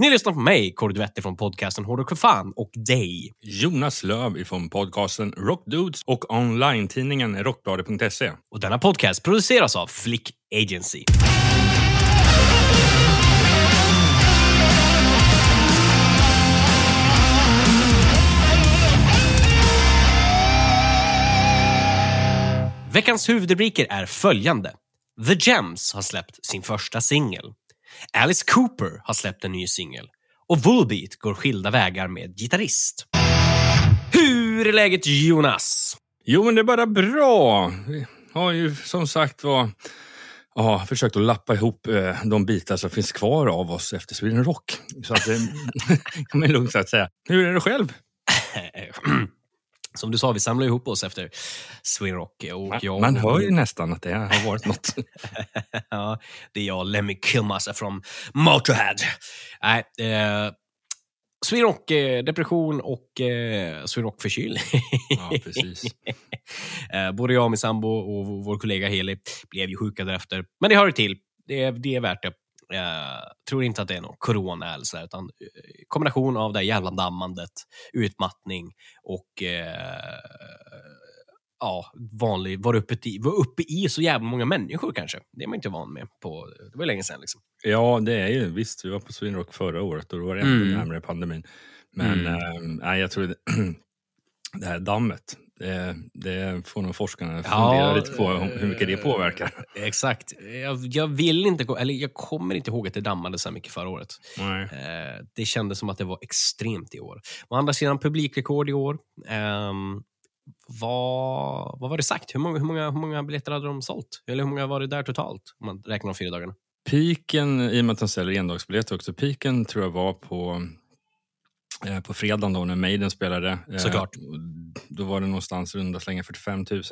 Ni lyssnar på mig, Kåre från podcasten Hårdrock för fan och dig. Jonas Löv ifrån podcasten Rockdudes och online-tidningen rockbladet.se. Och denna podcast produceras av Flick Agency. Veckans huvudrubriker är följande. The Gems har släppt sin första singel. Alice Cooper har släppt en ny singel. Och Volbeat går skilda vägar med gitarrist. Hur är läget Jonas? Jo, men det är bara bra. Vi har ju som sagt var ja, försökt att lappa ihop eh, de bitar som finns kvar av oss efter Sweden Rock. Så att det kan man lugnt att säga. Hur är det själv? Som du sa, vi samlar ihop oss efter Sweden Rock. Och Man, jag, man hör ju nästan att det har varit något. ja, det är jag, Lemmy Kilmassa från Motorhead. Nej, eh, Sweden Rock, eh, depression och eh, Sweden Rock förkylning. Ja, precis. eh, både jag, min sambo och vår kollega Heli blev ju sjuka därefter. Men det hör ju till. Det är, det är värt det. Jag tror inte att det är någon corona eller så där, utan eh, kombination av det jävla dammandet, utmattning och eh, ja, vanlig, var uppe, i, var uppe i så jävla många människor kanske. Det är man inte van med. på Det var länge sedan. Liksom. Ja, det är ju visst. Vi var på Sweden Rock förra året och då var det ännu Mm. närmare pandemin. Men Mm. eh, jag tror det, det här dammet, det, det får nog forskarna Ja, fundera lite på hur mycket det eh, påverkar. Exakt. Jag, jag vill inte, eller jag kommer inte ihåg att det dammade så här mycket förra året. Nej. Eh, det kändes som att det var extremt i år. Å andra sidan publikrekord i år. Ehm, vad, vad var det sagt? Hur många, hur, många, hur många biljetter hade de sålt? Eller hur många var det där totalt? Om man räknar de fyra dagarna. Piken, i och med att de säljer endagsbiljetter också, piken tror jag var på, eh, på fredagen då när Maiden spelade. Eh, Såklart. Då var det någonstans runda slänga 45 000.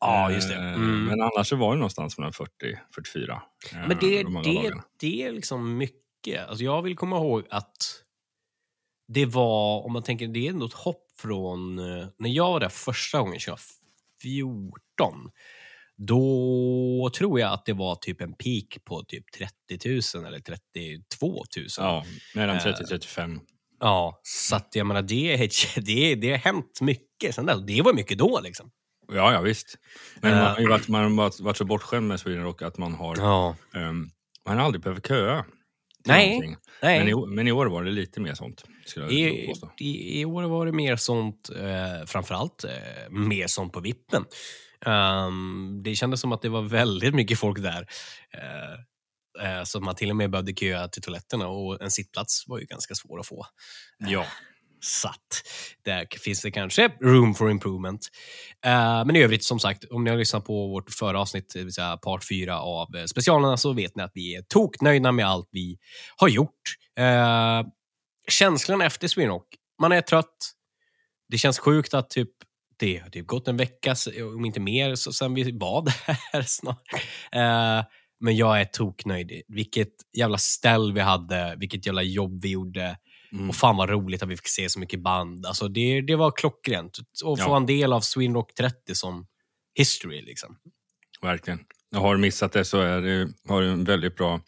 Ja, just det. Eh, Mm. Men annars så var det någonstans mellan 40 44. eh, Men det, de det, det är liksom mycket. Alltså jag vill komma ihåg att det var, om man tänker, det är ändå ett hopp från eh, när jag var där första gången 2014. Då tror jag att det var typ en peak på typ 30 000 eller 32 000. Ja, mellan Eh, 30 35. Ja, så att jag menar, det, det, det har hänt mycket sen dess. Det var mycket då liksom. Ja, ja visst. Men Eh. man har ju varit, man har varit, så bortskämd med Sweden Rock att man har, Ja. ehm, man har aldrig behövt köa. Nej. Nej. Men, i, men i år var det lite mer sånt. I, i, I år var det mer sånt, eh, framförallt eh, mer sånt på vippen. Ehm, det kändes som att det var väldigt mycket folk där. Eh, eh, så man till och med behövde köa till toaletterna och en sittplats var ju ganska svår att få. Ja. Så att där finns det kanske room for improvement. Eh, men i övrigt, som sagt, om ni har lyssnat på vårt förra avsnitt, det vill säga part 4 av eh, specialerna, så vet ni att vi är toknöjda med allt vi har gjort. Uh, känslan efter Sweden Rock, man är trött. Det känns sjukt att typ det har typ gått en vecka, om inte mer, så sen vi var där snart. Eh, men jag är toknöjd. Vilket jävla ställ vi hade, vilket jävla jobb vi gjorde. Mm. Och fan vad roligt att vi fick se så mycket band. Alltså det, det var klockrent. Och få Ja. en del av Sweden Rock 30 som history. Liksom. Verkligen. Jag har du missat det så är det, har du en väldigt bra...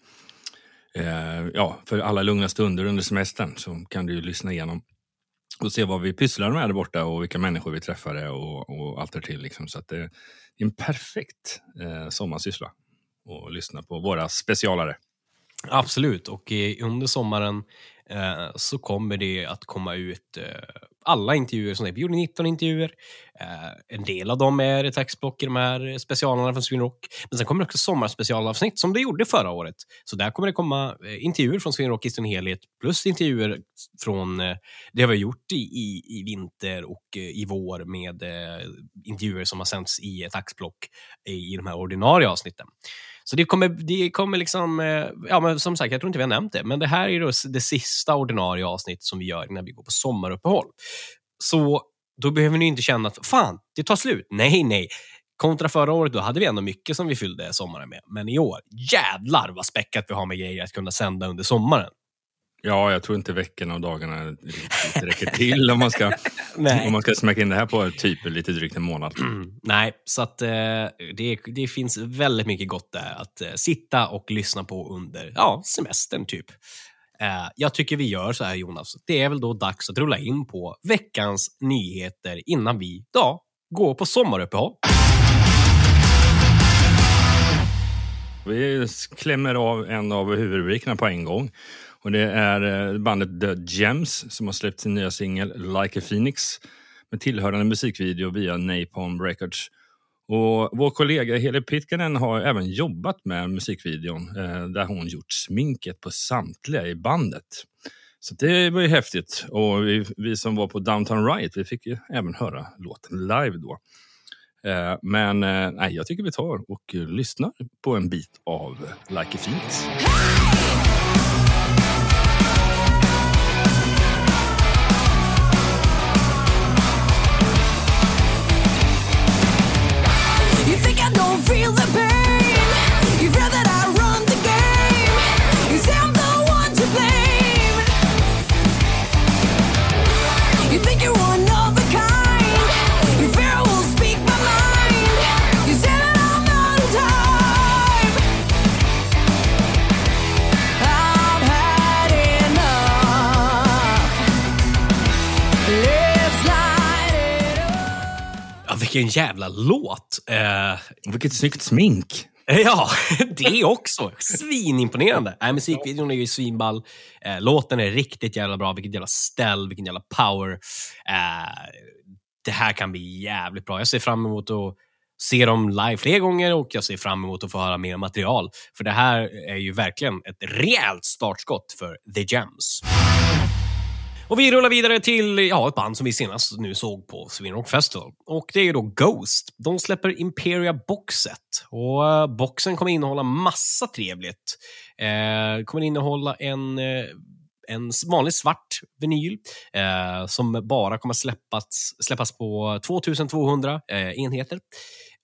Eh, ja, för alla lugna stunder under semestern så kan du lyssna igenom och se vad vi pysslar med där borta och vilka människor vi träffade och, och allt därtill. Liksom. Så att det är en perfekt eh, sommarsyssla och lyssna på våra specialare. Absolut, och under sommaren eh, så kommer det att komma ut eh, alla intervjuer. Som det. är. Vi gjorde 19 intervjuer. Eh, en del av dem är ett textblock i de här specialerna från Sweden Rock. Men sen kommer det också sommarspecialavsnitt som det gjorde förra året. Så där kommer det komma eh, intervjuer från Sweden Rock i sin helhet plus intervjuer från eh, det vi har gjort i, i, i vinter och eh, i vår med eh, intervjuer som har sänts i ett axplock i, i de här ordinarie avsnitten. Så det kommer, det kommer liksom, eh, ja men som sagt, jag tror inte vi har nämnt det, men det här är då det sista ordinarie avsnitt som vi gör när vi går på sommaruppehåll. Så då behöver ni inte känna att fan, det tar slut. Nej, nej. Kontra förra året, då hade vi ändå mycket som vi fyllde sommaren med. Men i år, jävlar vad späckat vi har med grejer att kunna sända under sommaren. Ja, jag tror inte veckorna och dagarna räcker till om man ska, Nej. om man ska smäcka in det här på typ lite drygt en månad. Nej, så att eh, det, det finns väldigt mycket gott där att eh, sitta och lyssna på under ja, semestern typ. Eh, jag tycker vi gör så här Jonas. Det är väl då dags att rulla in på veckans nyheter innan vi då går på sommaruppehåll. Vi klämmer av en av huvudrubrikerna på en gång. Och Det är eh, bandet The Gems som har släppt sin nya singel Like a Phoenix med tillhörande musikvideo via Napalm Records. Och vår kollega Heli Pitkanen har även jobbat med musikvideon eh, där hon gjort sminket på samtliga i bandet. Så det var ju häftigt. Och vi, vi som var på Downtown Riot vi fick ju även höra låten live då. Eh, Men eh, nej, jag tycker vi tar och lyssnar på en bit av Like a Phoenix. You think I don't vilken jävla låt! Eh, Vilket snyggt smink! Ja, det också. Svinimponerande. Äh, musikvideon är ju svinball. Eh, låten är riktigt jävla bra. Vilket jävla ställ, vilken jävla power. Eh, det här kan bli jävligt bra. Jag ser fram emot att se dem live fler gånger och jag ser fram emot att få höra mer material. För det här är ju verkligen ett rejält startskott för The Gems. Och vi rullar vidare till ja, ett band som vi senast nu såg på Sweden Rock Festival. Och det är ju då Ghost. De släpper Imperia Boxet. Och eh, boxen kommer innehålla massa trevligt. Eh, kommer innehålla en eh, en vanlig svart vinyl eh, som bara kommer släppas, släppas på 2200 eh, enheter.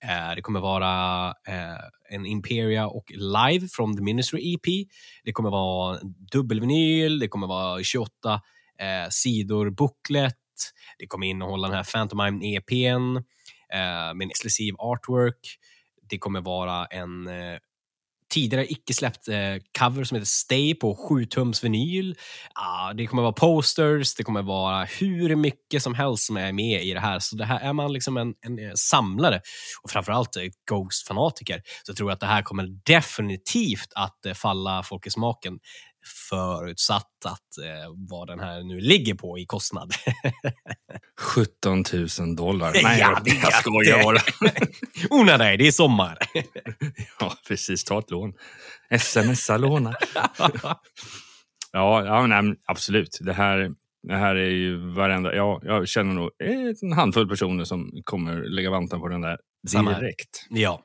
Eh, det kommer vara eh, en Imperia och Live från The Ministry EP. Det kommer vara dubbelvinyl, det kommer vara 28 eh, sidor booklet. Det kommer innehålla den här Phantomime EPn eh, med en exklusiv artwork. Det kommer vara en eh, tidigare icke släppt eh, cover som heter Stay på 7-tums vinyl. Ah, det kommer vara posters, det kommer vara hur mycket som helst som är med i det här. Så det här är man liksom en, en eh, samlare och framförallt eh, Ghost-fanatiker så tror jag att det här kommer definitivt att eh, falla folk i smaken förutsatt att eh, vad den här nu ligger på i kostnad. 17 000 dollar. Nej, Ja, det- jag skojar bara. oh nej, nej, det är sommar. ja, precis. Ta ett lån. Smsa låna. ja, ja nej, men absolut. Det här, det här är ju varenda... Ja, jag känner nog en handfull personer som kommer lägga vanten på den där Samma direkt. ja.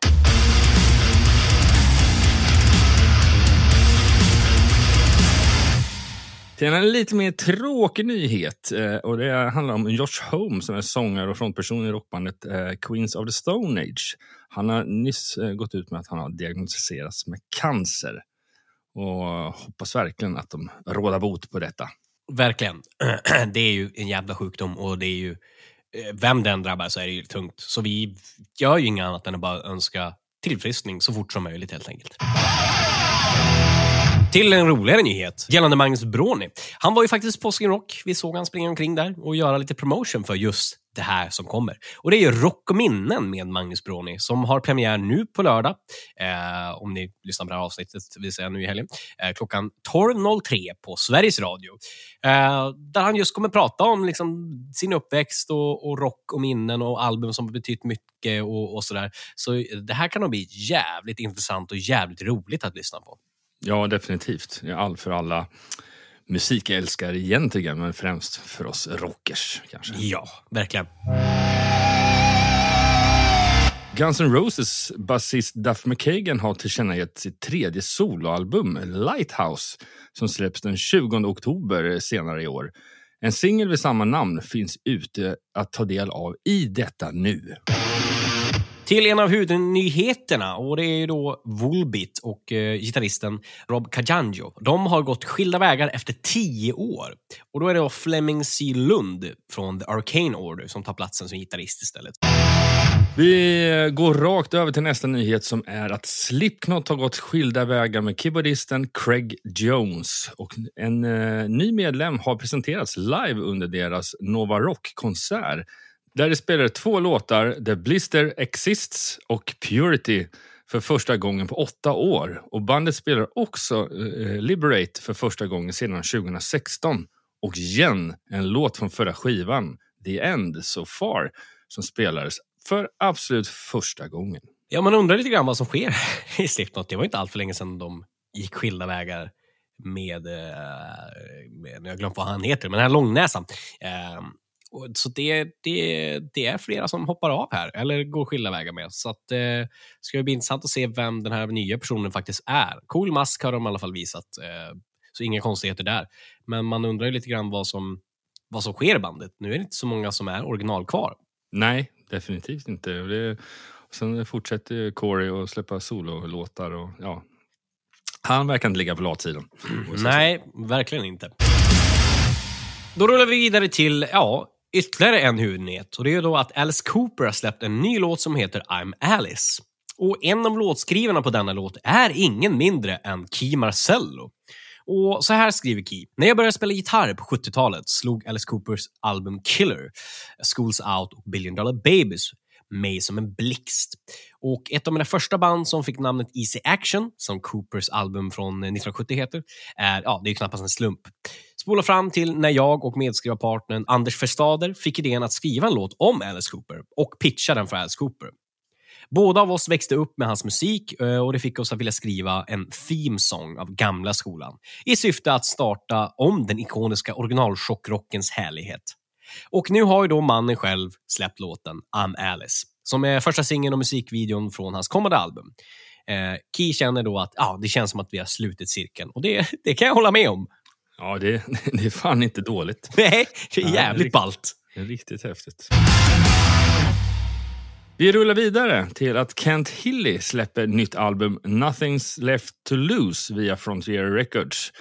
Till en lite mer tråkig nyhet. Eh, och det handlar om Josh Holmes som är sångare och frontperson i rockbandet eh, Queens of the Stone Age. Han har nyss eh, gått ut med att han har diagnostiserats med cancer. Och hoppas verkligen att de råder bot på detta. Verkligen. Det är ju en jävla sjukdom och det är ju vem den drabbar så är det ju tungt. Så vi gör ju inget annat än att bara önska tillfriskning så fort som möjligt helt enkelt. Till en roligare nyhet gällande Magnus Broni. Han var ju faktiskt på Skin Rock. Vi såg han springa omkring där och göra lite promotion för just det här som kommer. Och Det är ju Rock och minnen med Magnus Broni som har premiär nu på lördag. Eh, om ni lyssnar på det här avsnittet, vill säga nu i helgen. Eh, klockan 12.03 på Sveriges Radio. Eh, där han just kommer prata om liksom, sin uppväxt och, och rock och minnen och album som har betytt mycket och, och sådär. Så det här kan nog bli jävligt intressant och jävligt roligt att lyssna på. Ja, definitivt. All för alla musikälskare egentligen, men främst för oss rockers kanske. Ja, verkligen. Guns N' Roses basist Duff McKagan har tillkännagett sitt tredje soloalbum Lighthouse som släpps den 20 oktober senare i år. En singel vid samma namn finns ute att ta del av i detta nu. Till en av huvudnyheterna och det är ju då Volbeat och eh, gitarristen Rob Caggiangio. De har gått skilda vägar efter tio år. Och då är det då Fleming C. Lund från The Arcane Order som tar platsen som gitarrist istället. Vi eh, går rakt över till nästa nyhet som är att Slipknot har gått skilda vägar med keyboardisten Craig Jones. Och en eh, ny medlem har presenterats live under deras Nova Rock-konsert. Där de spelade två låtar, The Blister Exists och Purity, för första gången på åtta år. Och bandet spelar också eh, Liberate för första gången sedan 2016. Och igen, en låt från förra skivan, The End So Far, som spelades för absolut första gången. Ja, man undrar lite grann vad som sker i Slipknot. Det var inte allt för länge sedan de gick skilda vägar med, eh, med jag har glömt vad han heter, men den här långnäsan. Eh, och så det, det, det är flera som hoppar av här, eller går skilda vägar med. Så att, eh, ska det bli intressant att se vem den här nya personen faktiskt är. Cool mask har de i alla fall visat, eh, så inga konstigheter där. Men man undrar ju lite grann vad som, vad som sker i bandet. Nu är det inte så många som är original kvar. Nej, definitivt inte. Det, sen fortsätter Corey att släppa sololåtar. Och, ja. Han verkar inte ligga på latsidan. Nej, verkligen inte. Då rullar vi vidare till ja, ytterligare en huvudnyhet. Och det är då att Alice Cooper har släppt en ny låt som heter I'm Alice. Och en av låtskrivarna på denna låt är ingen mindre än Key Marcello. Och så här skriver Key. När jag började spela gitarr på 70-talet slog Alice Coopers album Killer, Schools Out och Billion Dollar Babies mig som en blixt. Och ett av mina första band som fick namnet Easy Action, som Coopers album från eh, 1970 heter, är, ja, det är knappast en slump. Spola fram till när jag och medskrivarpartnern Anders Verstader fick idén att skriva en låt om Alice Cooper och pitcha den för Alice Cooper. Båda av oss växte upp med hans musik eh, och det fick oss att vilja skriva en theme song av gamla skolan i syfte att starta om den ikoniska originalchockrockens härlighet. Och nu har ju då mannen själv släppt låten I'm Alice, som är första singeln och musikvideon från hans kommande album. Eh, Key känner då att ah, det känns som att vi har slutit cirkeln och det, det kan jag hålla med om. Ja, det, det är fan inte dåligt. Nej, det är Nej, jävligt riktigt. ballt. Det är riktigt häftigt. Vi rullar vidare till att Kent Hilly släpper nytt album Nothing's Left To Lose via Frontier Records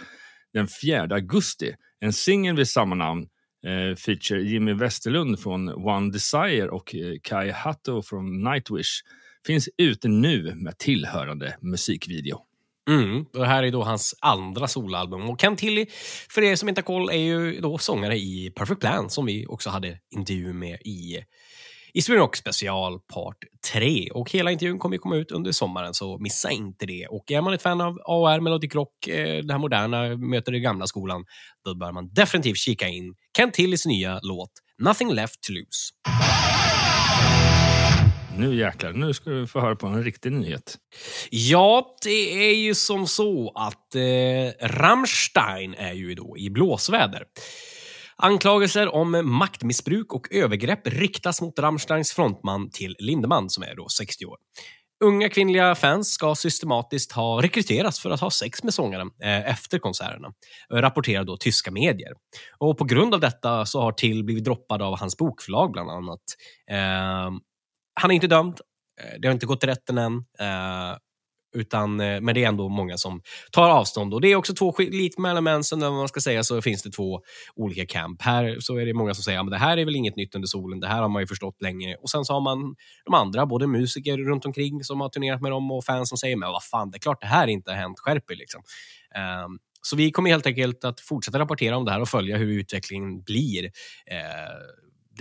den 4 augusti. En singel vid samma namn eh, feature Jimmy Westerlund från One Desire och eh, Kai Hatto från Nightwish finns ute nu med tillhörande musikvideo. Mm, och det här är då hans andra soloalbum. Och Kent Tilly, för er som inte har koll, är ju då sångare i Perfect Plan som vi också hade intervju med i, i Sweden Rock special part 3. Och hela intervjun kommer ju komma ut under sommaren, så missa inte det. Och är man ett fan av AR, Melodic Rock, eh, det här moderna möter den gamla skolan, då bör man definitivt kika in Kent Tillys nya låt Nothing Left To Lose. Nu jäklar, nu ska du få höra på en riktig nyhet. Ja, det är ju som så att eh, Rammstein är ju då i blåsväder. Anklagelser om maktmissbruk och övergrepp riktas mot Rammsteins frontman till Lindemann som är då 60 år. Unga kvinnliga fans ska systematiskt ha rekryterats för att ha sex med sångaren eh, efter konserterna, rapporterar då tyska medier. Och på grund av detta så har Till blivit droppad av hans bokförlag bland annat. Ehm, han är inte dömd. Eh, det har inte gått till rätten än. Eh, utan, eh, men det är ändå många som tar avstånd. Och Det är också två lite mellan mensen, vad man ska säga, så finns det två olika camp. Här så är det många som säger att det här är väl inget nytt under solen, det här har man ju förstått länge. Och Sen så har man de andra, både musiker runt omkring som har turnerat med dem och fans som säger men vad fan, det är klart det här inte har hänt, skärp er liksom. Um, så vi kommer helt enkelt att fortsätta rapportera om det här och följa hur utvecklingen blir. Uh,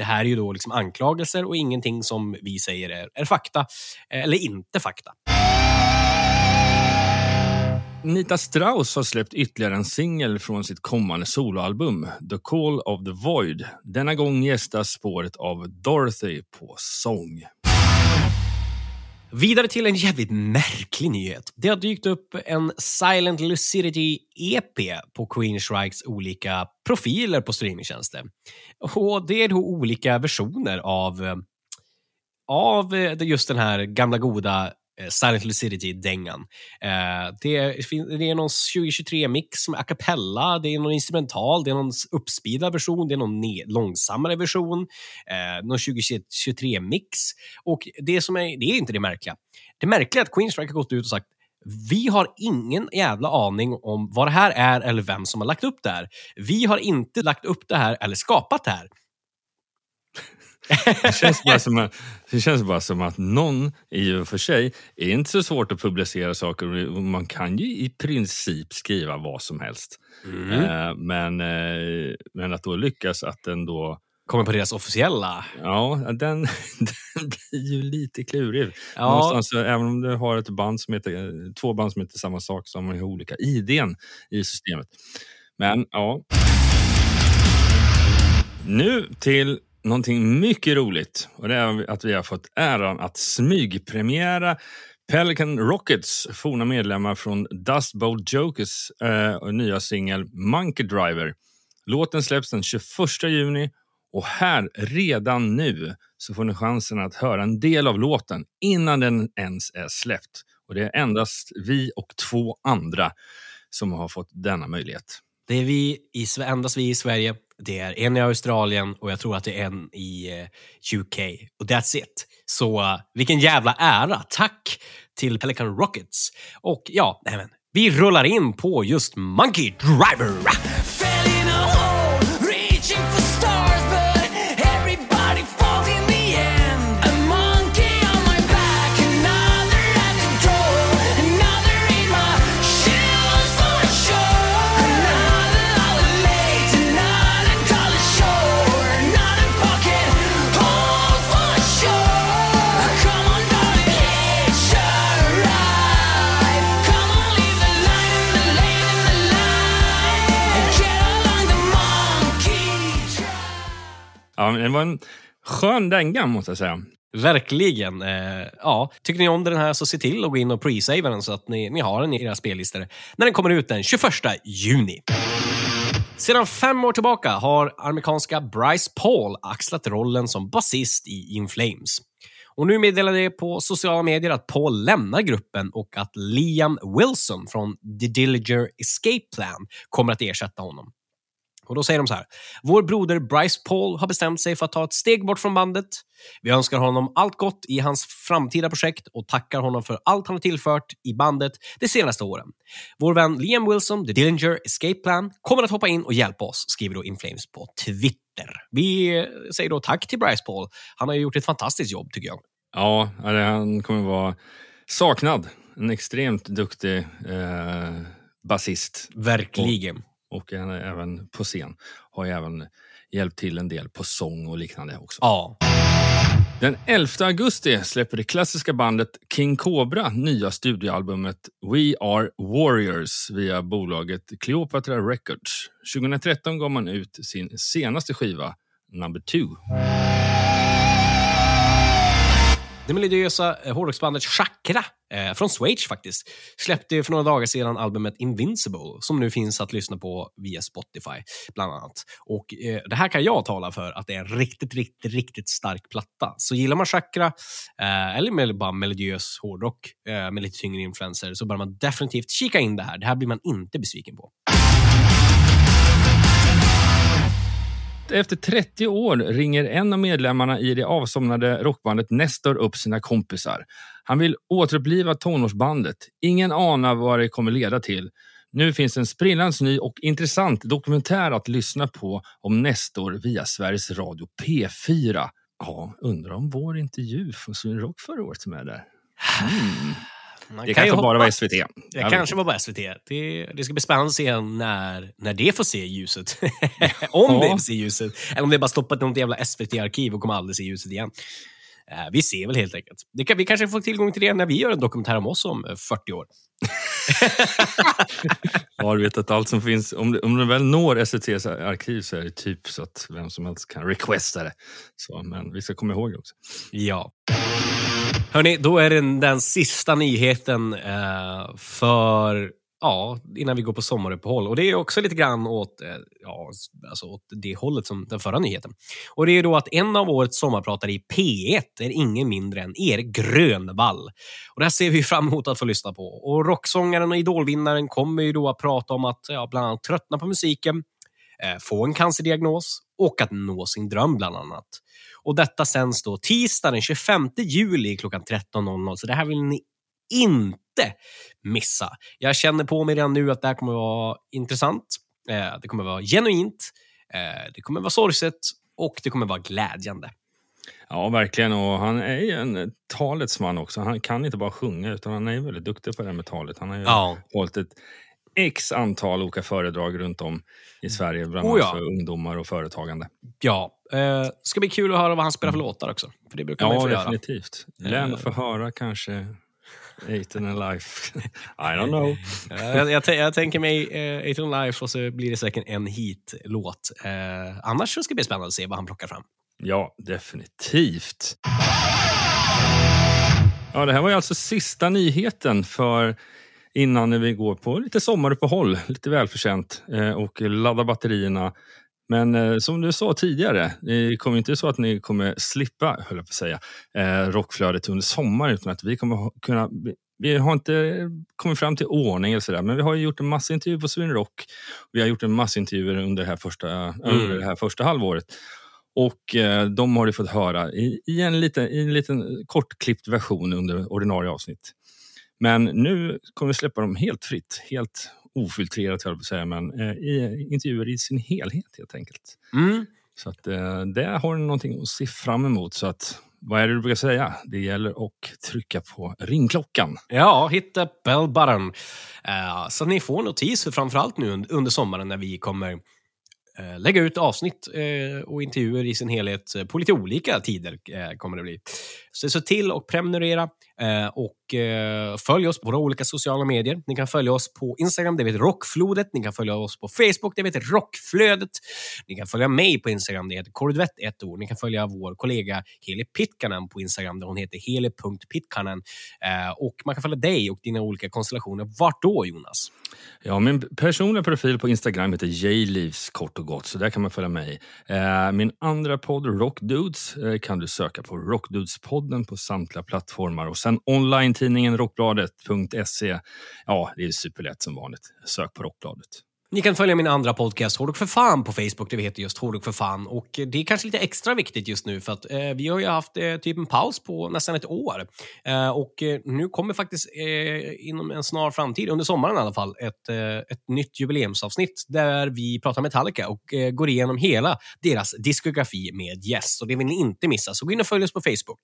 det här är ju då liksom anklagelser och ingenting som vi säger är, är fakta, eh, eller inte fakta. Nita Strauss har släppt ytterligare en singel från sitt kommande soloalbum The Call of the Void. Denna gång gästas spåret av Dorothy på sång. Vidare till en jävligt märklig nyhet. Det har dykt upp en Silent Lucidity EP på Queenstrikes olika profiler på streamingtjänster. Och det är då olika versioner av, eh, av eh, just den här gamla goda Eh, Silent Lucidity-dängan. Eh, det, det är någon 2023-mix som är a cappella, det är någon instrumental, det är någon uppspeedad version, det är någon långsammare version, eh, någon 2023-mix. Och det, som är, det är inte det märkliga. Det märkliga är att Queenstrike har gått ut och sagt vi har ingen jävla aning om vad det här är eller vem som har lagt upp det här. Vi har inte lagt upp det här eller skapat det här. Det känns, bara som att, det känns bara som att någon i och för sig är inte så svårt att publicera saker. Man kan ju i princip skriva vad som helst. Eh, men, eh, men att då lyckas att den då... Kommer på deras officiella. Ja, den, den blir ju lite klurig. Ja. Eh, även om du har ett band som heter, två band som heter samma sak så har man ju olika IDn i systemet. Men ja. Nu till någonting mycket roligt. Och det är att vi har fått äran att smygpremiera Pelican Rockets forna medlemmar från Dust Bowl Jokers eh, nya singel Monkey Driver. Låten släpps den 21 juni och här, redan nu, så får ni chansen att höra en del av låten innan den ens är släppt. Och det är endast vi och två andra som har fått denna möjlighet. Det är vi i, endast vi i Sverige. Det är en i Australien och jag tror att det är en i eh, UK. Och that's it. Så eh, vilken jävla ära. Tack till Pelican Rockets. Och ja, nej men, vi rullar in på just Monkey Driver. Var en skön dänga måste jag säga. Verkligen. Eh, ja, tycker ni om den här så se till att gå in och pre-save den så att ni, ni har den i era spellistor när den kommer ut den 21 juni. Sedan fem år tillbaka har amerikanska Bryce Paul axlat rollen som basist i In Flames. Och nu meddelade det på sociala medier att Paul lämnar gruppen och att Liam Wilson från The Dillinger Escape Plan kommer att ersätta honom. Och då säger de så här. Vår broder Bryce Paul har bestämt sig för att ta ett steg bort från bandet. Vi önskar honom allt gott i hans framtida projekt och tackar honom för allt han har tillfört i bandet de senaste åren. Vår vän Liam Wilson, The Dillinger Escape Plan, kommer att hoppa in och hjälpa oss, skriver då Inflames på Twitter. Vi säger då tack till Bryce Paul. Han har gjort ett fantastiskt jobb, tycker jag. Ja, han kommer vara saknad. En extremt duktig eh, basist. Verkligen. Och han är även på scen. Har även hjälpt till en del på sång och liknande också. Ja. Den 11 augusti släpper det klassiska bandet King Cobra nya studioalbumet We Are Warriors via bolaget Cleopatra Records. 2013 gav man ut sin senaste skiva, Number Two. Det melodiösa eh, hårdrocksbandet Chakra, eh, från Schweiz faktiskt, släppte för några dagar sedan albumet Invincible, som nu finns att lyssna på via Spotify, bland annat. Och eh, Det här kan jag tala för att det är en riktigt, riktigt, riktigt stark platta. Så gillar man Chakra, eh, eller bara melodiös hårdrock eh, med lite tyngre influenser, så bör man definitivt kika in det här. Det här blir man inte besviken på. Efter 30 år ringer en av medlemmarna i det avsomnade rockbandet Nestor upp sina kompisar. Han vill återuppliva tonårsbandet. Ingen anar vad det kommer leda till. Nu finns en sprillans ny och intressant dokumentär att lyssna på om Nestor via Sveriges Radio P4. Ja, undrar om vår intervju från Sweden Rock förra året är med där. Mm. Man Det kan kanske bara var. SVT. Det Jag kanske var på SVT. Det, det ska bli spännande att se när, när det får se ljuset. om Ja. det får se ljuset. Eller om det är bara stoppat i något jävla SVT-arkiv och kommer aldrig se ljuset igen. Eh, vi ser väl helt enkelt. Det kan, vi kanske får tillgång till det när vi gör en dokumentär om oss om eh, 40 år. Ja, du vet att allt som finns, om det, om det väl når SVTs arkiv så är det typ så att vem som helst kan requesta det. Så, men vi ska komma ihåg det också. Ja. Hörni, då är det den, sista nyheten eh, för ja, innan vi går på sommaruppehåll. Och det är också lite grann åt, eh, ja, alltså åt det hållet som den förra nyheten. Och det är då att en av årets sommarpratare i P1 är ingen mindre än Erik Grönvall. Och det här ser vi fram emot att få lyssna på. Och rocksångaren och idolvinnaren kommer ju då att prata om att ja, bland annat tröttna på musiken, få en cancerdiagnos och att nå sin dröm bland annat. Och detta sänds då tisdag den 25 juli klockan 13.00. Så det här vill ni inte missa. Jag känner på mig redan nu att det här kommer vara intressant. Eh, det kommer vara genuint. Eh, det kommer vara sorgset och det kommer vara glädjande. Ja, verkligen. Och han är ju en talets man också. Han kan inte bara sjunga, utan han är väldigt duktig på det här med talet. Han har ju Ja. hållit ett x antal olika föredrag runt om i Sverige, bland Oh annat ja. för ungdomar och företagande. Ja, eh, ska bli kul att höra vad han spelar för låtar också. För det brukar man ju Ja, få göra. definitivt. Län få höra kanske Eighten and Life. I don't know. Eh, jag, jag, jag tänker mig eh, Eight on Life och så blir det säkert en hit-låt. Eh, annars ska det bli spännande att se vad han plockar fram. Ja, definitivt. Ja, det här var ju alltså sista nyheten för innan vi går på lite sommaruppehåll, lite välförtjänt eh, och laddar batterierna. Men eh, som du sa tidigare, det kommer inte så att ni kommer slippa, höll jag på att säga, eh, rockflödet under sommaren utan att vi kommer kunna vi har inte kommit fram till ordning eller sådär, men vi har gjort en massa intervjuer på Sweden Rock. Vi har gjort en massa intervjuer under det här första, under det här första halvåret. Och eh, de har du fått höra i, i, en liten, i en liten kortklippt version under ordinarie avsnitt. Men nu kommer vi släppa dem helt fritt, helt ofiltrerat höll jag på att säga, men eh, i intervjuer i sin helhet helt enkelt. Mm. Så att eh, där har du någonting att se fram emot. Så att, vad är det du brukar säga? Det gäller att trycka på ringklockan. Ja, hit the bell button. Eh, så ni får notis för framförallt nu und- under sommaren när vi kommer eh, lägga ut avsnitt eh, och intervjuer i sin helhet på lite olika tider kommer det bli. Så se till att prenumerera eh, och eh, följ oss på våra olika sociala medier. Ni kan följa oss på Instagram, det heter Rockflodet. Ni kan följa oss på Facebook, det heter Rockflödet. Ni kan följa mig på Instagram, det heter Korvett ett ord. Ni kan följa vår kollega Heli Pitkanen på Instagram, där hon heter heli.pitkanen. Eh, och man kan följa dig och dina olika konstellationer. Vart då, Jonas? Ja, min personliga profil på Instagram heter Jleaves kort och gott, så där kan man följa mig. Eh, min andra podd, Rockdudes, eh, kan du söka på podden på samtliga plattformar och sen online-tidningen rockbladet.se. Ja, det är superlätt som vanligt. Sök på Rockbladet. Ni kan följa min andra podcast, Hårdrock för fan, på Facebook. Det heter just Hårdrock för fan. Och det är kanske lite extra viktigt just nu för att eh, vi har ju haft eh, typ en paus på nästan ett år. Eh, och eh, nu kommer faktiskt eh, inom en snar framtid, under sommaren i alla fall, ett, eh, ett nytt jubileumsavsnitt där vi pratar Metallica och eh, går igenom hela deras diskografi med gäst. Och det vill ni inte missa, så gå in och följ oss på Facebook.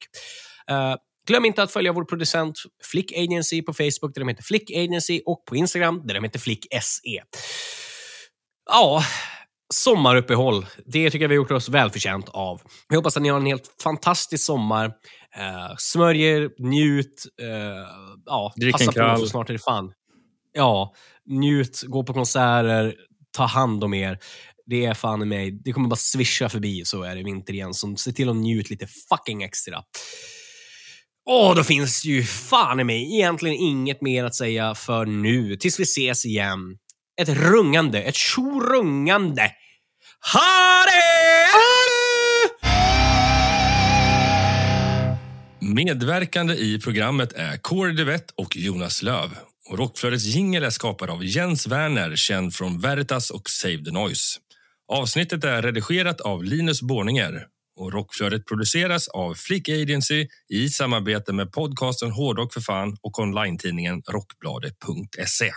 Eh, Glöm inte att följa vår producent Flick Agency på Facebook där de heter Flick Agency och på Instagram där de heter Flick SE. Ja, sommaruppehåll. Det tycker jag vi har gjort oss välförtjänt av. Vi hoppas att ni har en helt fantastisk sommar. Eh, smörjer, njut, eh, ja, Drick passa på för snart är det fan. Ja, njut, gå på konserter, ta hand om er. Det är fan i mig. Det kommer bara svischa förbi så är det vinter igen. Så se till att njut lite fucking extra. Åh, då finns ju fan i mig egentligen inget mer att säga för nu. Tills vi ses igen. Ett rungande, ett tjorungande. Ha det! Medverkande i programmet är Kåre Duvett och Jonas Löv. Och Rockflödets jingel är skapad av Jens Werner, känd från Veritas och Save the Noise. Avsnittet är redigerat av Linus Borninger och Rockflödet produceras av Flick Agency i samarbete med podcasten Hårdrock för fan och online-tidningen Rockbladet.se.